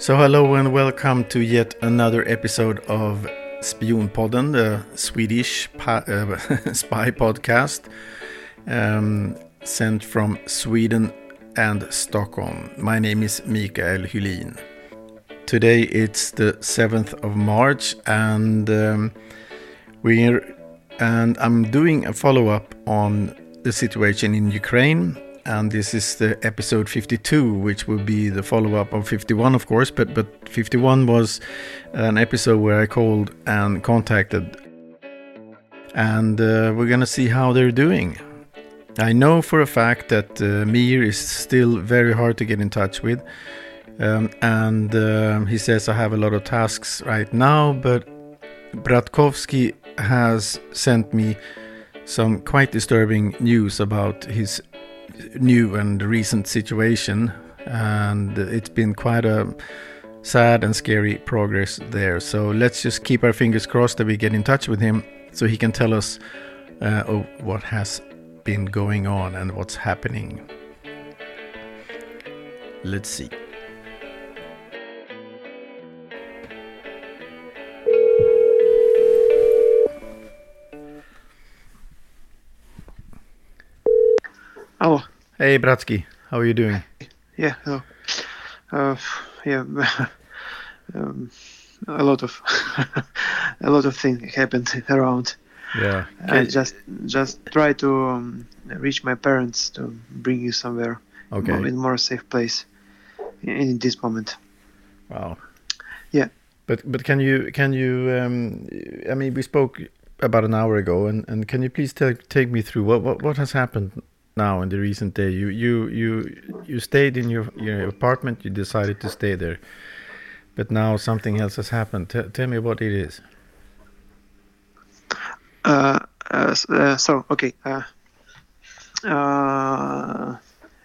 So, hello and welcome to yet another episode of Spionpodden, the Swedish uh, spy podcast um, sent from Sweden and Stockholm. My name is Mikael Hylin. Today it's the 7th of March, and um, we're and I'm doing a follow up on the situation in Ukraine and this is the episode 52 which will be the follow-up of 51 of course but but 51 was an episode where i called and contacted. And uh, we're gonna see how they're doing. I know for a fact that uh, mir is still very hard to get in touch with. Um, and uh, he says i have a lot of tasks right now but bratkovsky has sent me some quite disturbing news about his new and recent situation, and it's been quite a sad and scary progress there. So let's just keep our fingers crossed that we get in touch with him so he can tell us uh, oh, what has been going on and what's happening. Let's see. Hey, Bratsky. How are you doing? Yeah. Hello. Uh, yeah. um, a lot of a lot of things happened around. Yeah. I just just try to um, reach my parents to bring you somewhere. Okay. In more safe place in, in this moment. Wow. Yeah. But but can you can you um, I mean we spoke about an hour ago and, and can you please take take me through what, what what has happened now in the recent day you you you you stayed in your your apartment you decided to stay there. But now something else has happened. T tell me what it is. Uh, uh, uh so okay uh, uh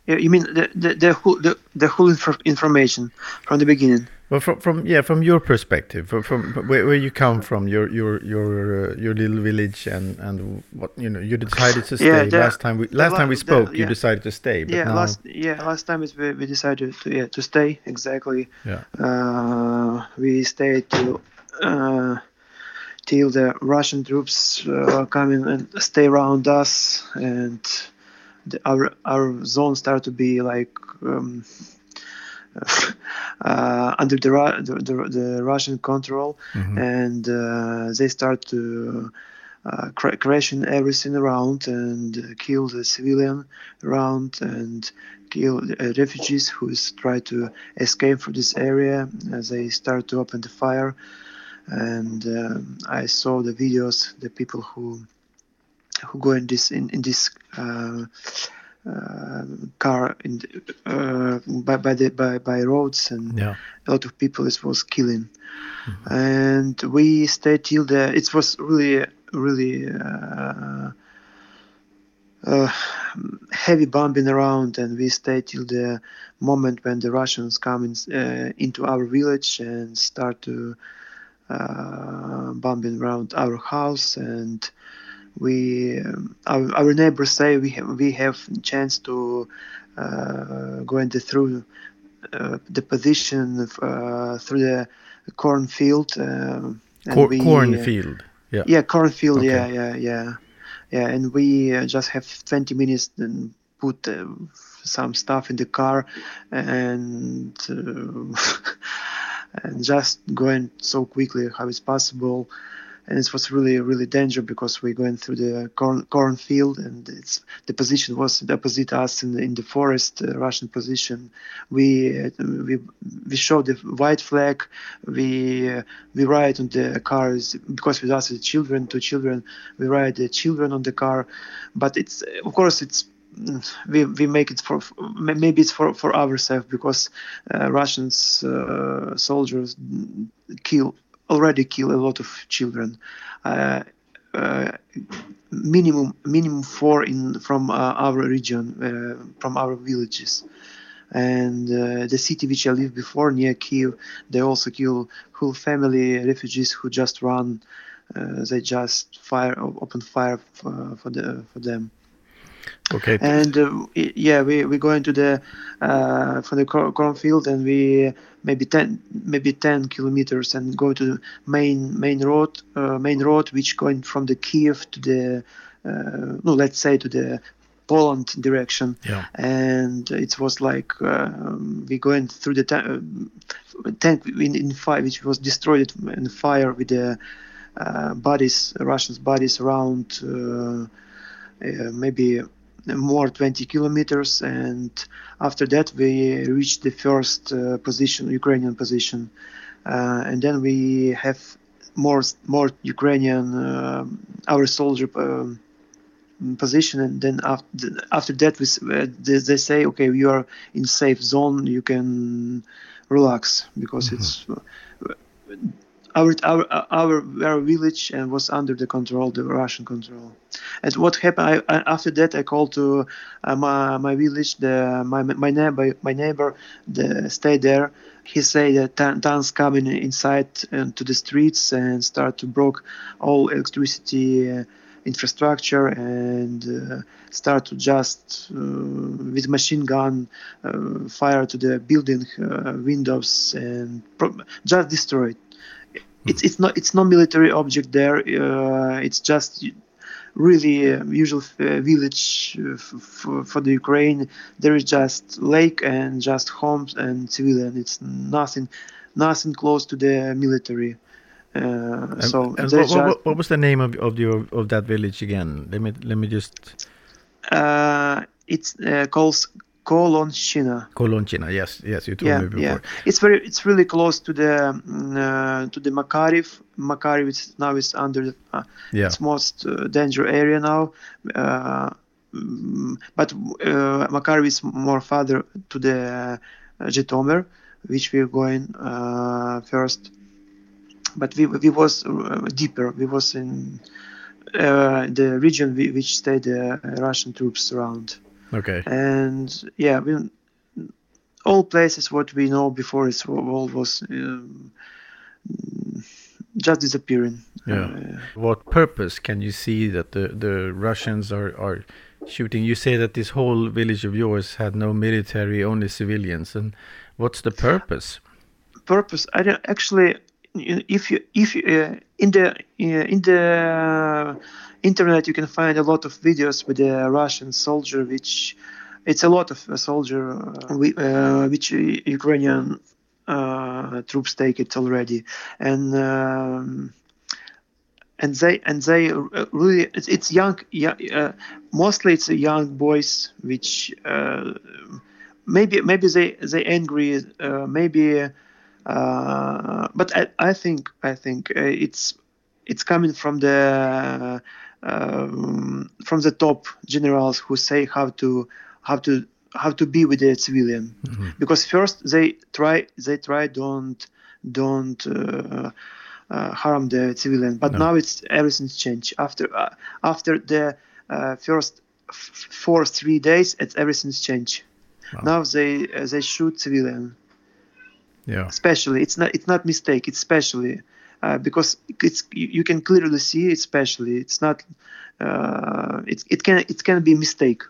you mean the the the whole the, the whole inf information from the beginning well, from, from yeah, from your perspective, from, from where, where you come from, your your your uh, your little village, and and what you know, you decided to stay. Yeah, the, last time we last the, time we spoke, the, you decided to stay. But yeah, now... last yeah last time we we decided to yeah to stay exactly. Yeah. Uh, we stayed till uh, till the Russian troops uh, come in and stay around us, and the, our our zone started to be like. Um, uh, under the, the, the, Russian control, mm-hmm. and uh, they start to uh, cr- crashing everything around and kill the civilian around and kill uh, refugees who is try to escape from this area. As they start to open the fire, and um, I saw the videos, the people who who go in this in in this uh, uh, car in the, uh, by by the by, by roads and yeah. a lot of people it was killing mm-hmm. and we stayed till the it was really really uh, uh, heavy bombing around and we stayed till the moment when the Russians come in, uh, into our village and start to uh, bombing around our house and we um, our, our, neighbors say we have we have chance to uh, go into through uh, the position of, uh, through the cornfield. Um, Cor- we, cornfield. Yeah. Yeah, cornfield. Okay. Yeah, yeah, yeah, yeah. And we uh, just have 20 minutes and put uh, some stuff in the car and uh, and just going so quickly how it's possible and it was really really dangerous because we're going through the corn cornfield and it's the position was opposite us in, in the forest uh, Russian position. We uh, we we show the white flag. We uh, we ride on the cars because with us the children two children. We ride the children on the car. But it's of course it's we, we make it for maybe it's for for ourselves because uh, Russians uh, soldiers kill already kill a lot of children. Uh, uh, minimum minimum four in from uh, our region, from our villages. And uh, the city which I lived before near Kiev, they also kill whole family refugees who just run. Uh, they just fire open fire for, for the for them. Okay. And uh, yeah, we we go into the uh, from the cornfield and we maybe ten maybe ten kilometers and go to the main main road uh, main road which going from the Kiev to the uh, no let's say to the Poland direction. Yeah. And it was like um, we going through the ta- tank in, in fire, which was destroyed in fire with the uh, bodies, Russians' bodies around uh, uh, maybe more 20 kilometers. And after that, we reached the first uh, position, Ukrainian position. Uh, and then we have more more Ukrainian um, our soldier um, position and then after after that we, uh, they, they, say okay you are in safe zone you can relax because mm-hmm. it's uh, our, our our our village and was under the control the russian control and what happened I, after that i called to uh, my, my village the my, my neighbor my neighbor the stay there he said that tanks coming inside and to the streets and start to broke all electricity uh, infrastructure and uh, start to just uh, with machine gun uh, fire to the building windows and pro- just destroy it. It's it's not it's no military object there. it's just really uh, usual uh, village uh, f- for the Ukraine. There is just lake and just homes and civilian. It's nothing, nothing close to the military. Uh, so and what, what, what, was the name of of your of that village again? Let me let me just. Uh, it's uh, called Kolonchina. Kolonchina, yes, yes, you told yeah, me before. Yeah, it's very, it's really close to the mm, uh, to the Makariv. Makariv is now is under the, uh, yeah. its most uh, danger area now. Uh, mm, but uh, Makariv is more farther to the uh, Zhytomyr, which we're going uh, first but we, we was uh, deeper. We was in uh, the region which stayed the Russian troops around. Okay. And yeah, we, all places what we know before is all was um, just disappearing. Yeah. Uh, what purpose can you see that the the Russians are are shooting? You say that this whole village of yours had no military, only civilians, and what's the purpose? Purpose? I don't actually if you if you, uh, in the uh, in the internet you can find a lot of videos with the Russian soldier, which it's a lot of a soldier uh, uh which Ukrainian uh, troops take it already, and. Um, and they and they really it's, it's young yeah uh, mostly it's young boys which uh, maybe maybe they they angry uh, maybe uh, but I, I, think I think uh, it's it's coming from the um, from the top generals who say how to how to how to be with the civilian mm-hmm. because first they try they try don't don't uh, uh, harm the civilian but no. now it's everything's changed after uh, after the uh, first f- four three days it's everything's changed wow. now they they shoot civilian yeah. Especially it's not it's not mistake it's especially uh, because it's you, can clearly see especially it's not uh, it, it can it can be mistake.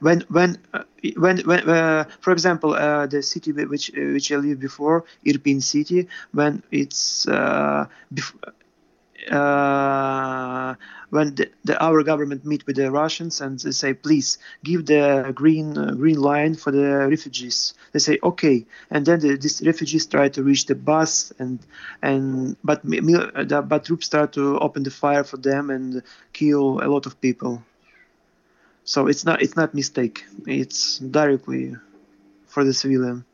When when uh, when, when uh, for example uh, the city which which I lived before Irpin city when it's uh, bef- uh, when the, the, our government meet with the Russians and they say, please give the green uh, green line for the refugees. They say, okay, and then the, these refugees try to reach the bus and and but the, but troops start to open the fire for them and kill a lot of people. So it's not it's not mistake. It's directly for the civilian.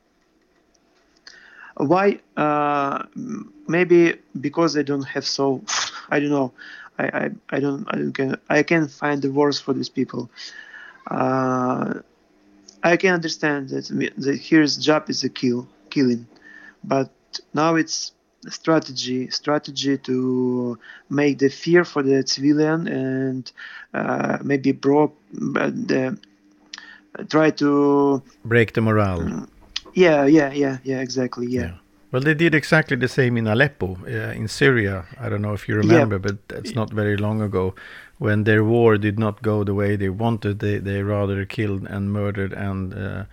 Why? Uh, maybe because they don't have so. I don't know. I, I, I don't I don't can I can find the words for these people. Uh, I can understand that the here's job is a kill killing, but now it's strategy strategy to make the fear for the civilian and uh, maybe broke the try to break the morale. Yeah, yeah, yeah, yeah, exactly. Yeah. yeah. Well, they did exactly the same in Aleppo, uh, in Syria. I don't know if you remember, yeah. but it's not very long ago when their war did not go the way they wanted. They they rather killed and murdered and uh,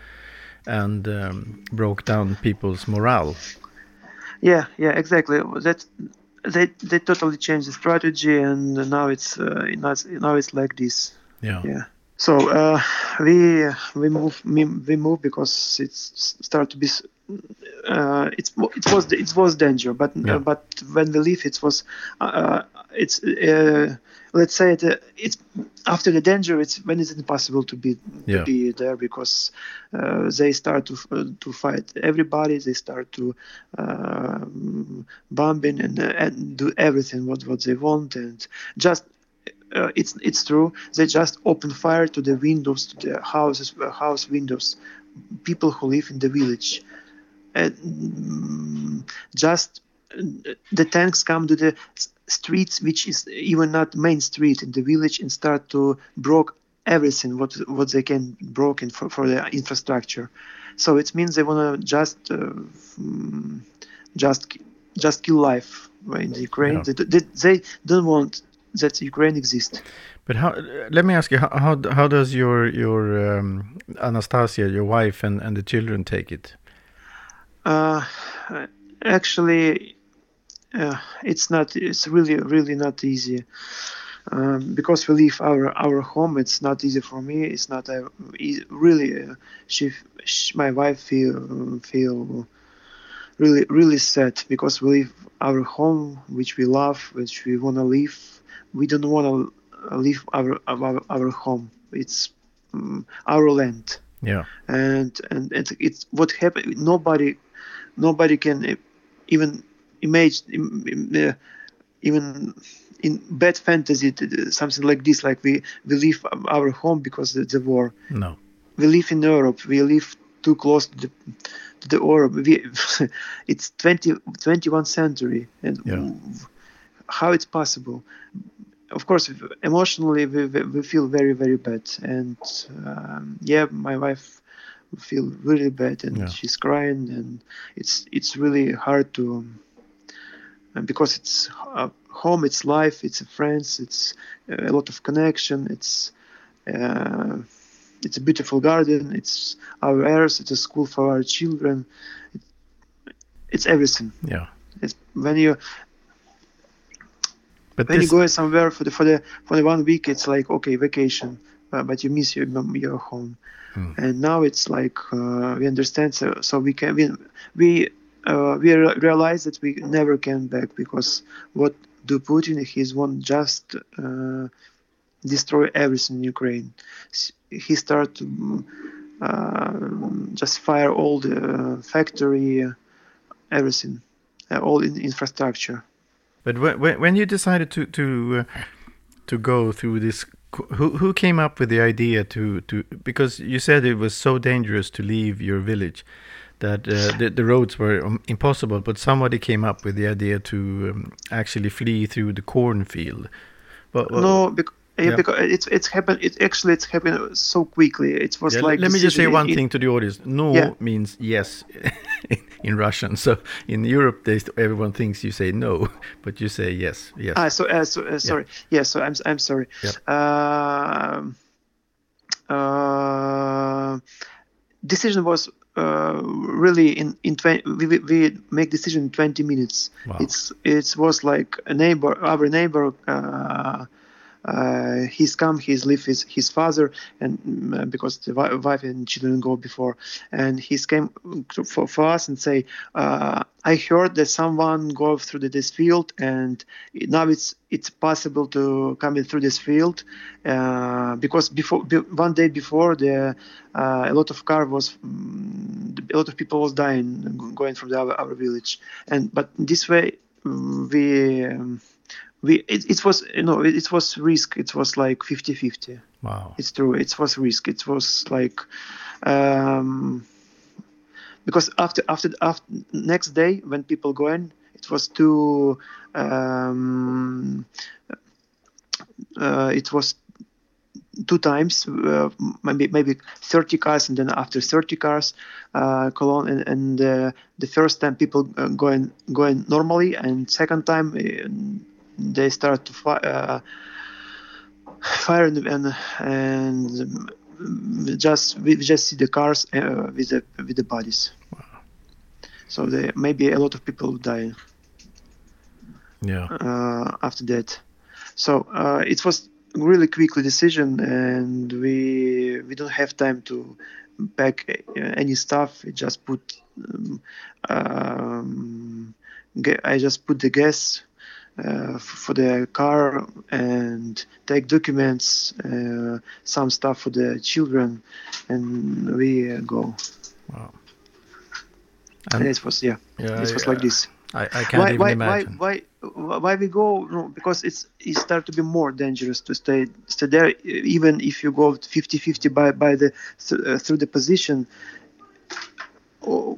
and um, broke down people's morale. Yeah, yeah, exactly. That they they totally changed the strategy, and now it's uh, now it's like this. Yeah. Yeah. So uh, we we move we, we move because it's start to be uh, it's it was it was danger, but yeah. uh, but when we leave, it was uh, it's uh, let's say it, uh, it's after the danger. It's when it's impossible to be yeah. to be there because uh, they start to to fight everybody. They start to bombing and and do everything what what they want and just uh, it's it's true. They just open fire to the windows, to the houses, house windows, people who live in the village. Mm, just the tanks come to the streets which is even not main street in the village and start to broke everything what what they can broken for, for the infrastructure so it means they want to just uh, mm, just just kill life in the ukraine yeah. they, they, they, don't want that ukraine exists but how let me ask you how how, does your your um, anastasia your wife and and the children take it uh, actually, uh, it's not. It's really, really not easy. Um, because we leave our our home, it's not easy for me. It's not uh, really. Uh, she, she, my wife feel feel really really sad because we leave our home, which we love, which we wanna leave. We don't wanna leave our our, our home. It's um, our land. Yeah. And and it's, it's what happened. Nobody nobody can even imagine uh, even in bad fantasy something like this like we we leave our home because of the war no we live in europe we live too close to the to the europe we, it's 20 21st century and yeah. how it's possible of course emotionally we, we feel very very bad. And um, yeah my wife feel really bad and yeah. she's crying and it's it's really hard to um, because it's uh, home it's life it's friends it's a lot of connection it's uh, it's a beautiful garden it's our heirs it's a school for our children. It, it's everything. Yeah. It's when you but when this... you go somewhere for the for the for the one week it's like okay vacation uh, but you miss your your home Hmm. And now it's like uh, we understand, so, so we can we we, uh, we realize that we never came back because what do Putin? He's want just uh, destroy everything in Ukraine. He start to uh, just fire all the factory, everything, uh, all in infrastructure. But when when you decided to to uh, to go through this who who came up with the idea to to because you said it was so dangerous to leave your village that uh, the, the roads were um, impossible but somebody came up with the idea to um, actually flee through the cornfield. But, no because yeah, because it's it's happened. It actually it's happened so quickly. It was yeah, like. Let me just say one thing to the audience. No yeah. means yes in Russian. So in Europe, they, everyone thinks you say no, but you say yes. Yes. Ah, so, uh, so uh, sorry. Yeah. yeah. So I'm I'm sorry. Uh, uh, decision was uh, really in in 20, we, we make decision in 20 minutes. Wow. It's it was like a neighbor, our neighbor. Uh, uh, he's come, he's lived with his father, and uh, because the wife and children go before, and he's came for, for us and say, uh, I heard that someone go through this field, and now it's it's possible to come in through this field, uh, because before one day before the uh, a lot of car was um, a lot of people was dying going from the, our, our village, and but this way mm, we. Um, we it, it was you know it, it was risk. It was like 50 50 wow. It's true. It was risk. It was like um because after after after next day when people go in it was too um uh, it was two times, uh, maybe maybe 30 cars, and then after 30 cars, uh, Cologne, and, and uh, the first time people uh, going going normally, and second time uh, they start to fi- uh, fire and and, and just we just see the cars uh, with the with the bodies. So there maybe a lot of people die Yeah. uh, after that. So uh, it was really quickly decision, and we we don't have time to pack uh, any stuff. We just put um, um, I just put the gas uh, for the car and take documents, uh, some stuff for the children, and we uh, go. Wow. And And it was yeah, yeah, it was yeah, like this. I, I can't why, even why, imagine. why, why, why we go? No, because it's it start to be more dangerous to stay stay there. Even if you go 50-50 by by the th- uh, through the position, or,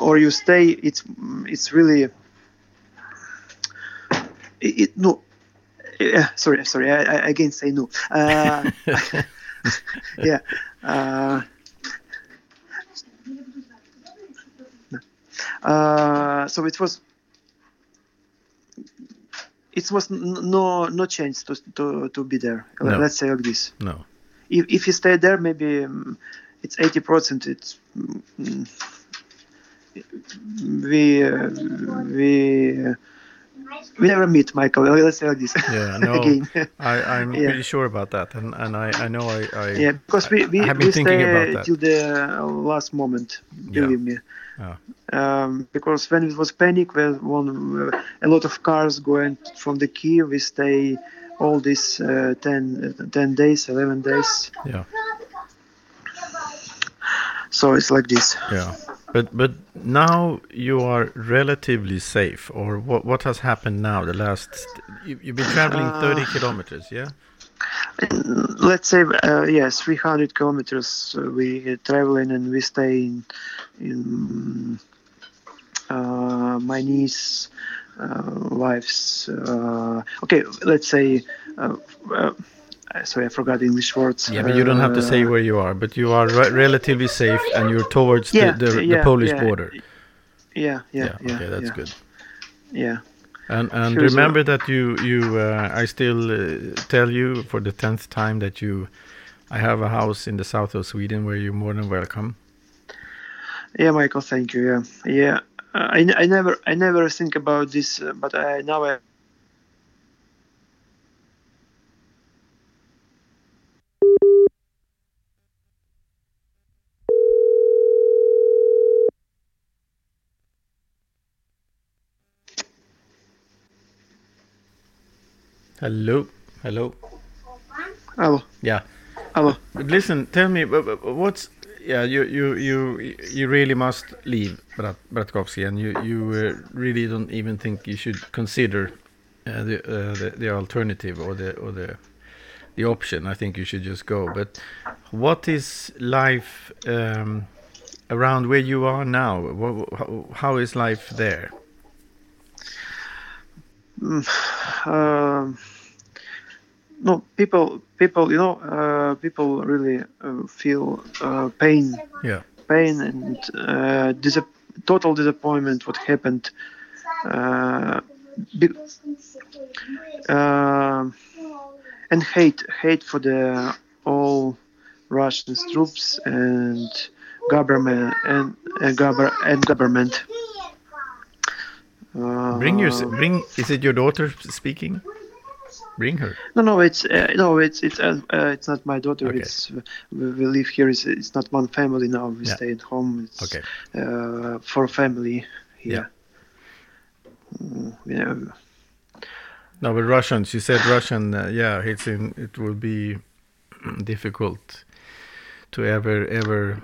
or you stay, it's it's really. It, it no. Uh, sorry, sorry. I, I again say no. Uh, yeah. Uh, uh, so it was it was no no chance to to, to be there. No. Let's say like this. no. If if you stay there, maybe um, it's eighty percent. It's mm, we uh, we uh, we never meet Mikael. Let's say like this. Yeah, no. Again. I, I'm Yeah. pretty sure about that, and, and I, I know I, I yeah, because we we, I have we been thinking stay about that. till the last moment. Yeah. Believe me. Yeah. Um, because when it was panic, when one, uh, a lot of cars going from the Kiev, we stay all these uh, 10, uh, 10 days, 11 days. yeah, So it's like this. yeah. But but now you are relatively safe, or what what has happened now? The last you, you've been traveling Uh, 30 kilometers, yeah. Let's say, uh, yes, 300 kilometers uh, we traveling and we stay in, in uh, my niece, uh, wife's. Uh, okay, let's say. Sorry, I forgot the English words. Yeah, but you don't have to say Uh, where you are. But you are re- relatively safe, and you're towards Yeah, the, the, the yeah, Polish yeah. border. Yeah, yeah, yeah. okay, that's good. Yeah. And and Sure, remember that you you uh, I still uh, tell you for the tenth time that you I have a house in the south of Sweden where you're more than welcome. Yeah, Mikael, thank you. Yeah, yeah. Uh, I, I never I never think about this, uh, but I now I. Hello, hello. Hello, Yeah. hello. Listen, tell me wh- wh- what's yeah you you you you really must leave Brat Bratkovsky and you you uh, really don't even think you should consider uh, the, uh, the the alternative or the or the the option. I think you should just go. But what is life um, around where you are now? How is life there? Um, no, people, people, you know, uh, people really uh, feel uh, pain, Yeah. pain and uh, dis- total disappointment. What happened? Uh, be- uh, and hate, hate for the all Russian troops and government and and, gover- and government. Uh, Bring your bring. Is it your daughter speaking? Bring her. No, no, it's uh, no, it's it's uh, uh, it's not my daughter. Okay. It's we, we live here. It's, it's not one family now. We Yeah. stay at home. It's Okay. uh, for family here. Yeah. Mm, yeah. No, but Russians. You said Russian. Uh, yeah, it's in. It will be difficult to ever ever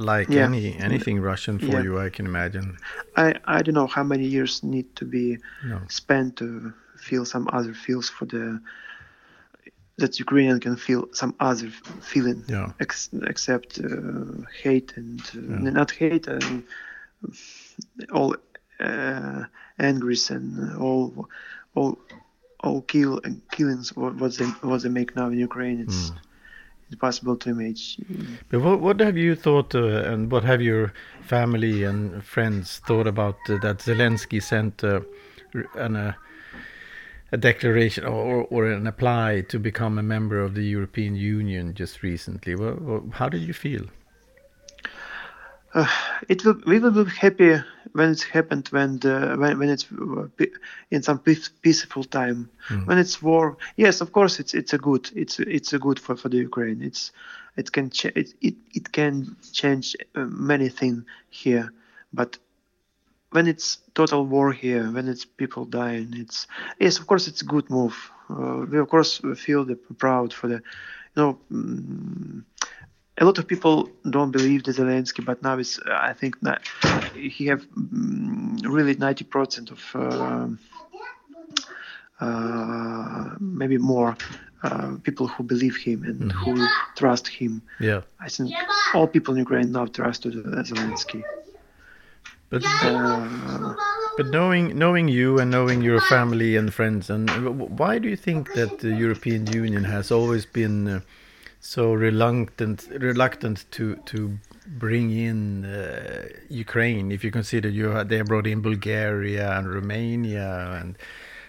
like Yeah. any anything Russian for Yeah. you. I can imagine. I I don't know how many years need to be No. spent to feel some other feels for the that Ukrainian can feel some other feeling Yeah. ex- except uh, hate and uh, not hate and all uh, angries and all all all kill and killings what what they what they make now in Ukraine. It's Mm. Impossible to imagine. But what, what have you thought, uh, and what have your family and friends thought about uh, that Zelensky sent uh, an, uh, a declaration or, or an apply to become a member of the European Union just recently? Well, how did you feel? Uh, it will we will be happy when it's happened when the when, when it's uh, in some peaceful time. When it's war yes of course it's it's a good it's it's a good for, for the ukraine. It's it can ch- it, it, it can change uh, many things here. But when it's total war here when it's people dying it's yes of course it's a good move. Uh, we of course feel the proud for the you know mm, a lot of people don't believe the Zelensky, but now it's I think that he have mm, really 90% of uh, uh, maybe more uh, people who believe him and who trust him. Yeah, I think all people in Ukraine now trust Zelensky. but Uh, but knowing knowing you and knowing your family and friends, and why do you think that the European Union has always been uh, so reluctant reluctant to to bring in uh, Ukraine? If you consider you had, they brought in Bulgaria and Romania and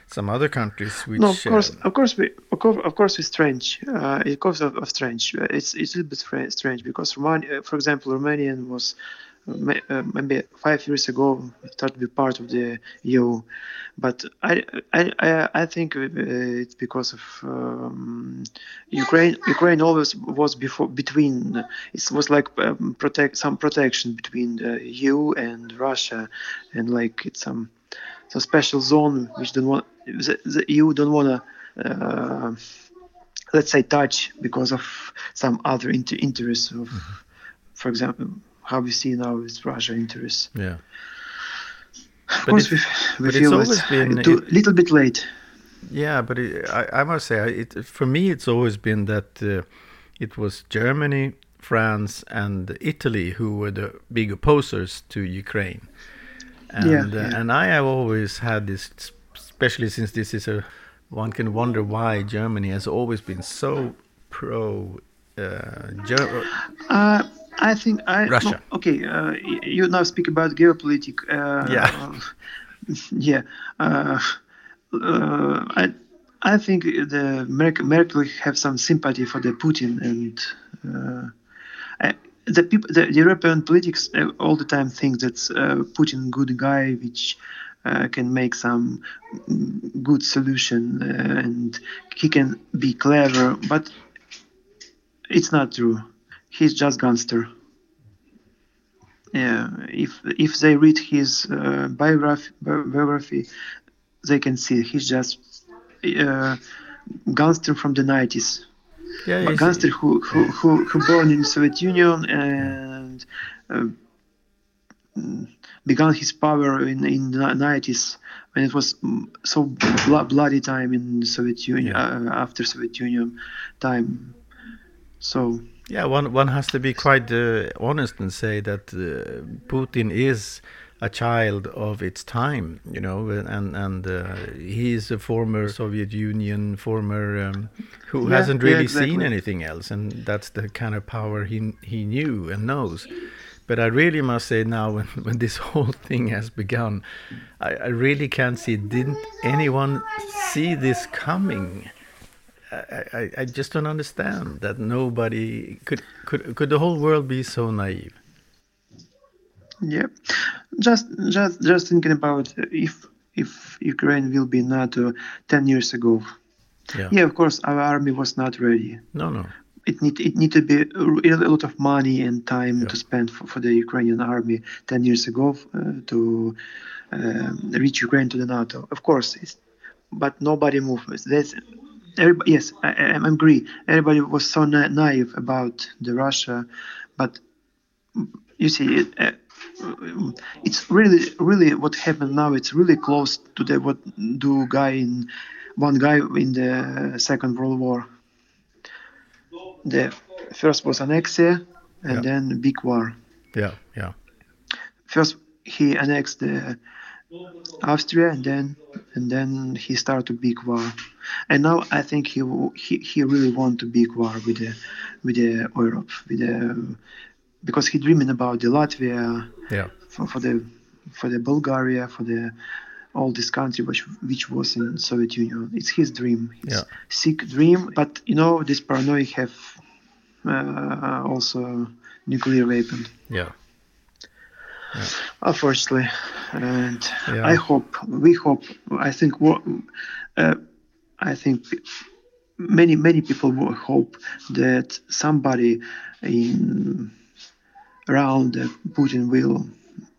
some other countries, which no, of course, uh, of course, we, of course, of course, it's strange. Uh, comes of, of strange. Uh, It's it's a little bit strange because Romania, for example, Romanian was uh, uh, maybe five years ago started to be part of the EU, but I I I, think uh, it's because of um, Ukraine. Ukraine always was before between. It was like um, protect some protection between the EU and Russia, and like it's some some special zone which don't want the, the EU don't want to uh, let's say touch because of some other inter- interests of for example how we see now with Russia interests yeah. of But course we, we it's feel it's been- too, it- little bit late Yeah, but it, I, I must say, it, for me, it's always been that uh, it was Germany, France, and Italy who were the big opposers to Ukraine. And, Yeah, uh, and I have always had this, especially since this is a, one can wonder why Germany has always been so pro. Uh, Ger- Uh, I think I no, okay, uh, you now speak about geopolitics. Uh, Yeah. yeah. Uh, uh, I I think the Merkel, Merkel have some sympathy for the Putin and uh, I, the people, the European politics uh, all the time think that uh, Putin good guy which. Uh, can make some good solution uh, and he can be clever, but it's not true. He's just gangster. Yeah, if if they read his uh, biography, biography, they can see he's just uh, gangster from the 90s. yeah, A gangster who, who, who, who born in Soviet Union and uh, began his power in in the 90s when it was so blo- bloody time in Soviet Union Yeah. uh, after Soviet Union time. So Yeah, one one has to be quite uh, honest and say that uh, Putin is a child of its time, you know, and and uh, he is a former Soviet Union, former um, who Yeah, hasn't yeah, really seen anything else, and that's the kind of power he he knew and knows. But I really must say now, when, when this whole thing has begun, I, I really can't see. Didn't anyone see this coming? I, I, I just don't understand that nobody could could could the whole world be so naive? Yeah, just just just thinking about if if Ukraine will be NATO ten years ago. Yeah. Yeah, of course, our army was not ready. No, no. It need it need to be a lot of money and time Yeah. to spend for, for the Ukrainian army ten years ago uh, to um reach Ukraine to the NATO. Of course, it's, but nobody moved. That's everybody. Yes, I, I agree. Everybody was so na- naive about the Russia, but you see, it, uh, it's really, really what happened now. It's really close to the what do guy in one guy in the Second World War. The first was annexia, and Yeah. then big war. Yeah, yeah, First, he annexed the Austria, and then and then he started a big war. And now I think he he, he really want a big war with the with the Europe with the because he dreaming about the Latvia Yeah. for, for the for the Bulgaria for the all this country which which was in Soviet Union. It's his dream. His Yeah. sick dream. But you know this paranoia have uh, also nuclear weapon. Yeah. Unfortunately, and Yeah. I hope we hope. I think what uh, I think many many people will hope that somebody in around uh, Putin will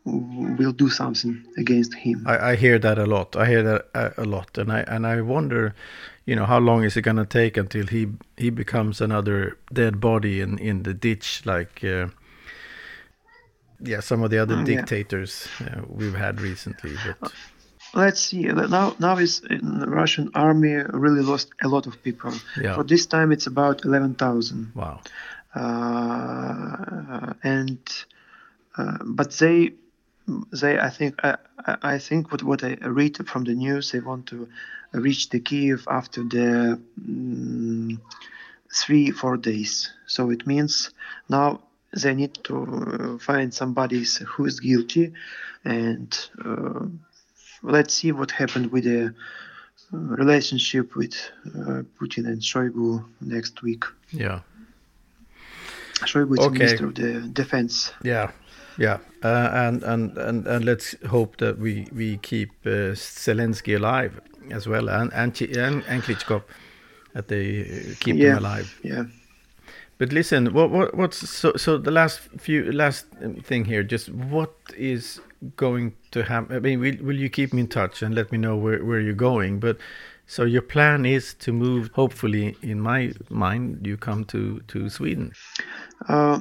will do something against him. I, I hear that a lot. I hear that a, a lot, and I and I wonder, you know, how long is it going to take until he he becomes another dead body in in the ditch, like uh, yeah, some of the other yeah. dictators uh, we've had recently. But Let's see. Now now is in the Russian army really lost a lot of people. Yeah. For this time it's about eleven thousand. wow, uh, and uh, but they they I think I, I I think what what I read from the news they want to reach the Kiev after the mm, three four days. So it means now they need to uh, find somebody who is guilty, and uh, let's see what happened with the uh, relationship with uh, Putin and Shoigu next week. yeah, Shoigu is Okay. Minister of the Defense. yeah, yeah, uh, and and and and let's hope that we we keep uh, Zelensky alive as well, and and and, and Klitschko, that they keep Yeah. him alive. Yeah. But listen, what, what what's so so the last few last thing here? Just what is going to happen? I mean, will will you keep me in touch and let me know where where you're going? But so your plan is to move. Hopefully, in my mind, you come to to Sweden. Uh,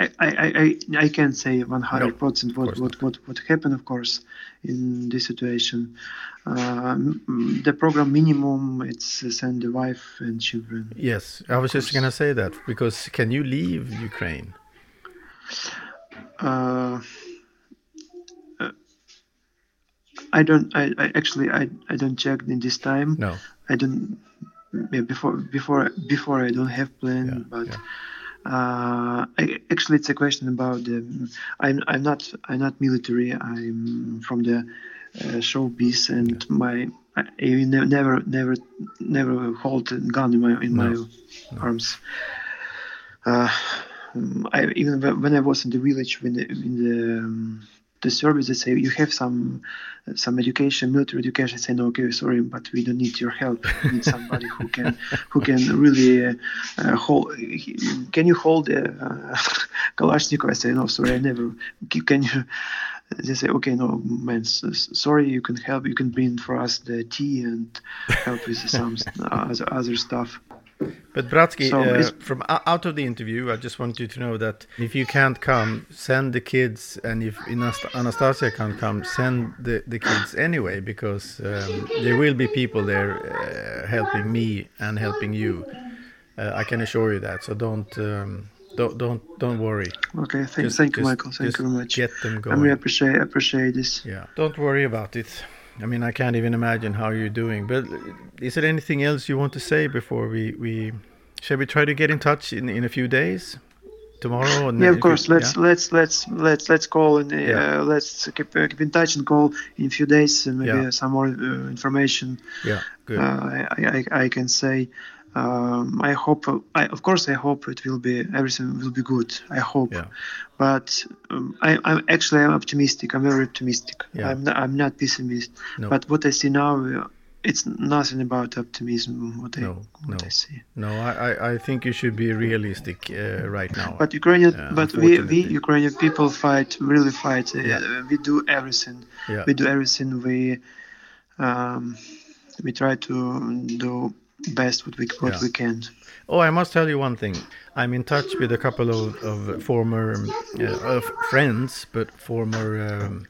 I, I, I, I can't say 100% course what, what, what, what happened, of course, in this situation. Uh, the program minimum it's send the wife and children. Yes, I was just gonna say that because can you leave Ukraine? Uh, uh, I don't. I, I actually I, I don't check in this time. No. I don't. Yeah, before before before I don't have plan, Yeah, but yeah. Uh, actually it's a question about the. I'm I'm not I'm not military. I'm from the uh, showbiz, and my I, I never never never hold a gun in my in No, my arms. Uh, um, I even when when I was in the village when the, in the um, the service they say you have some some education military education I say no okay sorry but we don't need your help. We need somebody who can who can really uh, uh, hold can you hold a uh, Kalashnikov? I say no sorry I never can you they say okay no man sorry you can help you can bring for us the tea and help with some other, other stuff But Bratsky, So uh, from out of the interview, I just want you to know that if you can't come, send the kids, and if Anastasia can't come, send the, the kids anyway, because um, there will be people there uh, helping me and helping you. Uh, I can assure you that. So don't um, don't don't don't worry. okay thank, Just- thank you just- Mikael thank you very much Get them going. really appreciate appreciate this Yeah, don't worry about it. I mean, I can't even imagine how you're doing. But is there anything else you want to say before we we shall we try to get in touch in in a few days, tomorrow? And Yeah, of course. Let's let's let's let's let's call and uh, Yeah. let's keep, uh, keep in touch and call in a few days and maybe Yeah. some more uh, information. yeah, yeah, good. Uh, I, I I can say. Um, I hope. I of course I hope it will be everything will be good. I hope. Yeah. But um, I, I'm actually I'm optimistic. I'm very optimistic. Yeah. I'm not, I'm not pessimist. No. But what I see now, it's nothing about optimism. What I No, what no. I see. no, I, I I think you should be realistic uh, right now. But Ukrainian, but we, we. Ukrainian people fight, really fight. Uh, Yeah. We do everything. yeah, We do everything. We um, we try to do best what we what Yeah. we can. Oh, I must tell you one thing. I'm in touch with a couple of, of former um, uh, of friends, but former um,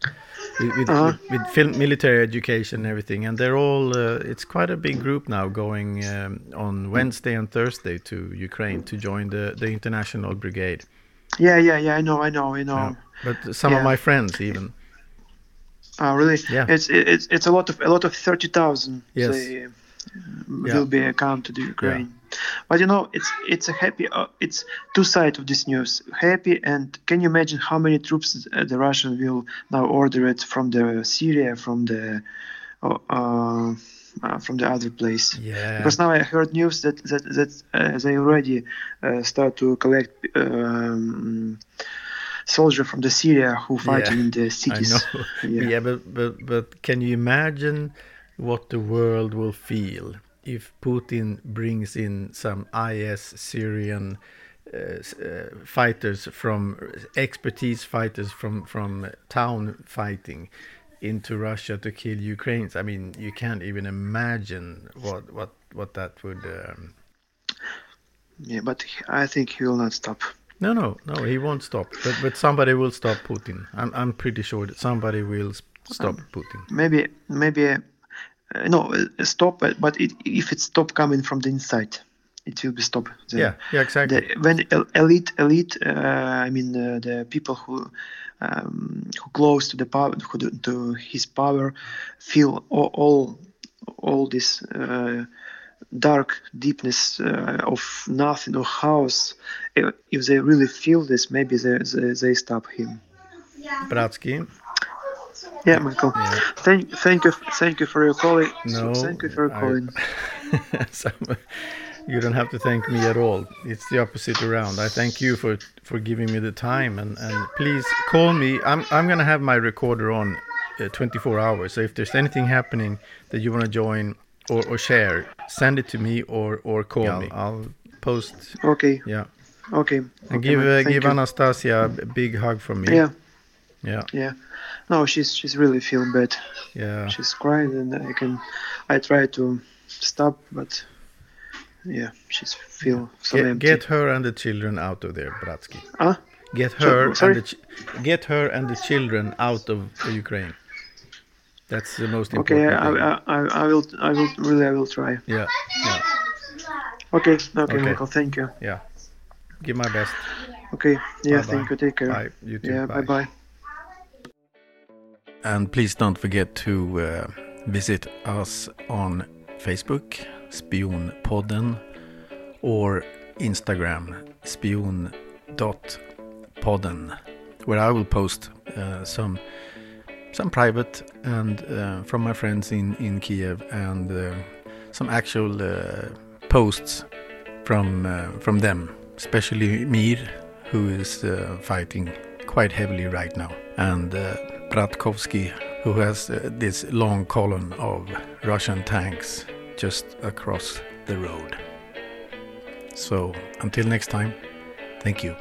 with, with, Uh-huh. with, with film, military education and everything, and they're all. Uh, it's quite a big group now going um, on Wednesday and Thursday to Ukraine to join the the international brigade. Yeah, yeah, yeah. I know, I know, I know. Yeah. But some of my friends even. Oh, really? Yeah. It's it's it's a lot of a lot of thirty thousand. Yes. Yeah. will be come to the Ukraine. But you know, it's it's a happy. Uh, it's two sides of this news. Happy and can you imagine how many troops uh, the Russian will now order it from the Syria, from the uh, uh, uh, from the other place? Yeah. Because now I heard news that that that uh, they already uh, start to collect um, soldier from the Syria who fighting Yeah, in the I cities. know. Yeah. Yeah, but, but but can you imagine what the world will feel if Putin brings in some IS Syrian uh, uh, fighters from expertise fighters from from town fighting into Russia to kill Ukrainians? I mean, you can't even imagine what what what that would. Um... Yeah, but I think he will not stop. No, no, no, he won't stop. But but somebody will stop Putin. I'm I'm pretty sure that somebody will stop Putin. Maybe, maybe, uh, no, uh, stop. uh, But it, if it stop coming from the inside, it will be stop. The- Yeah, yeah, exactly. The, when elite, elite, uh, I mean uh, the people who um, who close to the power, who do, to his power, feel all all, all this uh, dark deepness uh, of nothing or house If, if they really feel this, maybe they they, they stop him. Bratsky. Yeah, Mikael. Yeah. Thank, thank you, thank you for your calling. No, thank you for I- calling. you don't have to thank me at all. It's the opposite around. I thank you for for giving me the time and and please call me. I'm I'm gonna have my recorder on uh, 24 hours. So if there's anything happening that you want to join or, or share, send it to me or or call me. I'll post. Okay, Yeah, okay. and okay, give uh, give you. Anastasia a big hug from me. Yeah, yeah, yeah. No, she's she's really feeling bad. yeah. She's crying, and I can. I try to stop, but yeah, she's feel so Get, empty. get her and the children out of there, Bratsky. Huh? Get her sorry? and the get her and the children out of Ukraine. That's the most important. Thing. I, I, I will, I will really, I will try. yeah, yeah, Okay, okay, Okay. Mikael, thank you. yeah. Give my best. Okay, yeah, Bye-bye. thank you. Take care. Bye. You too. Yeah, bye bye. And please don't forget to uh, visit us on Facebook, Spionpodden, or Instagram, spion.podden, where I will post uh, some some private and uh, from my friends in, in Kiev and uh, some actual uh, posts from uh, from them, especially Mir, who is fighting quite heavily right now, and Bratkovsky, who has uh, this long column of Russian tanks just across the road. So until next time, thank you.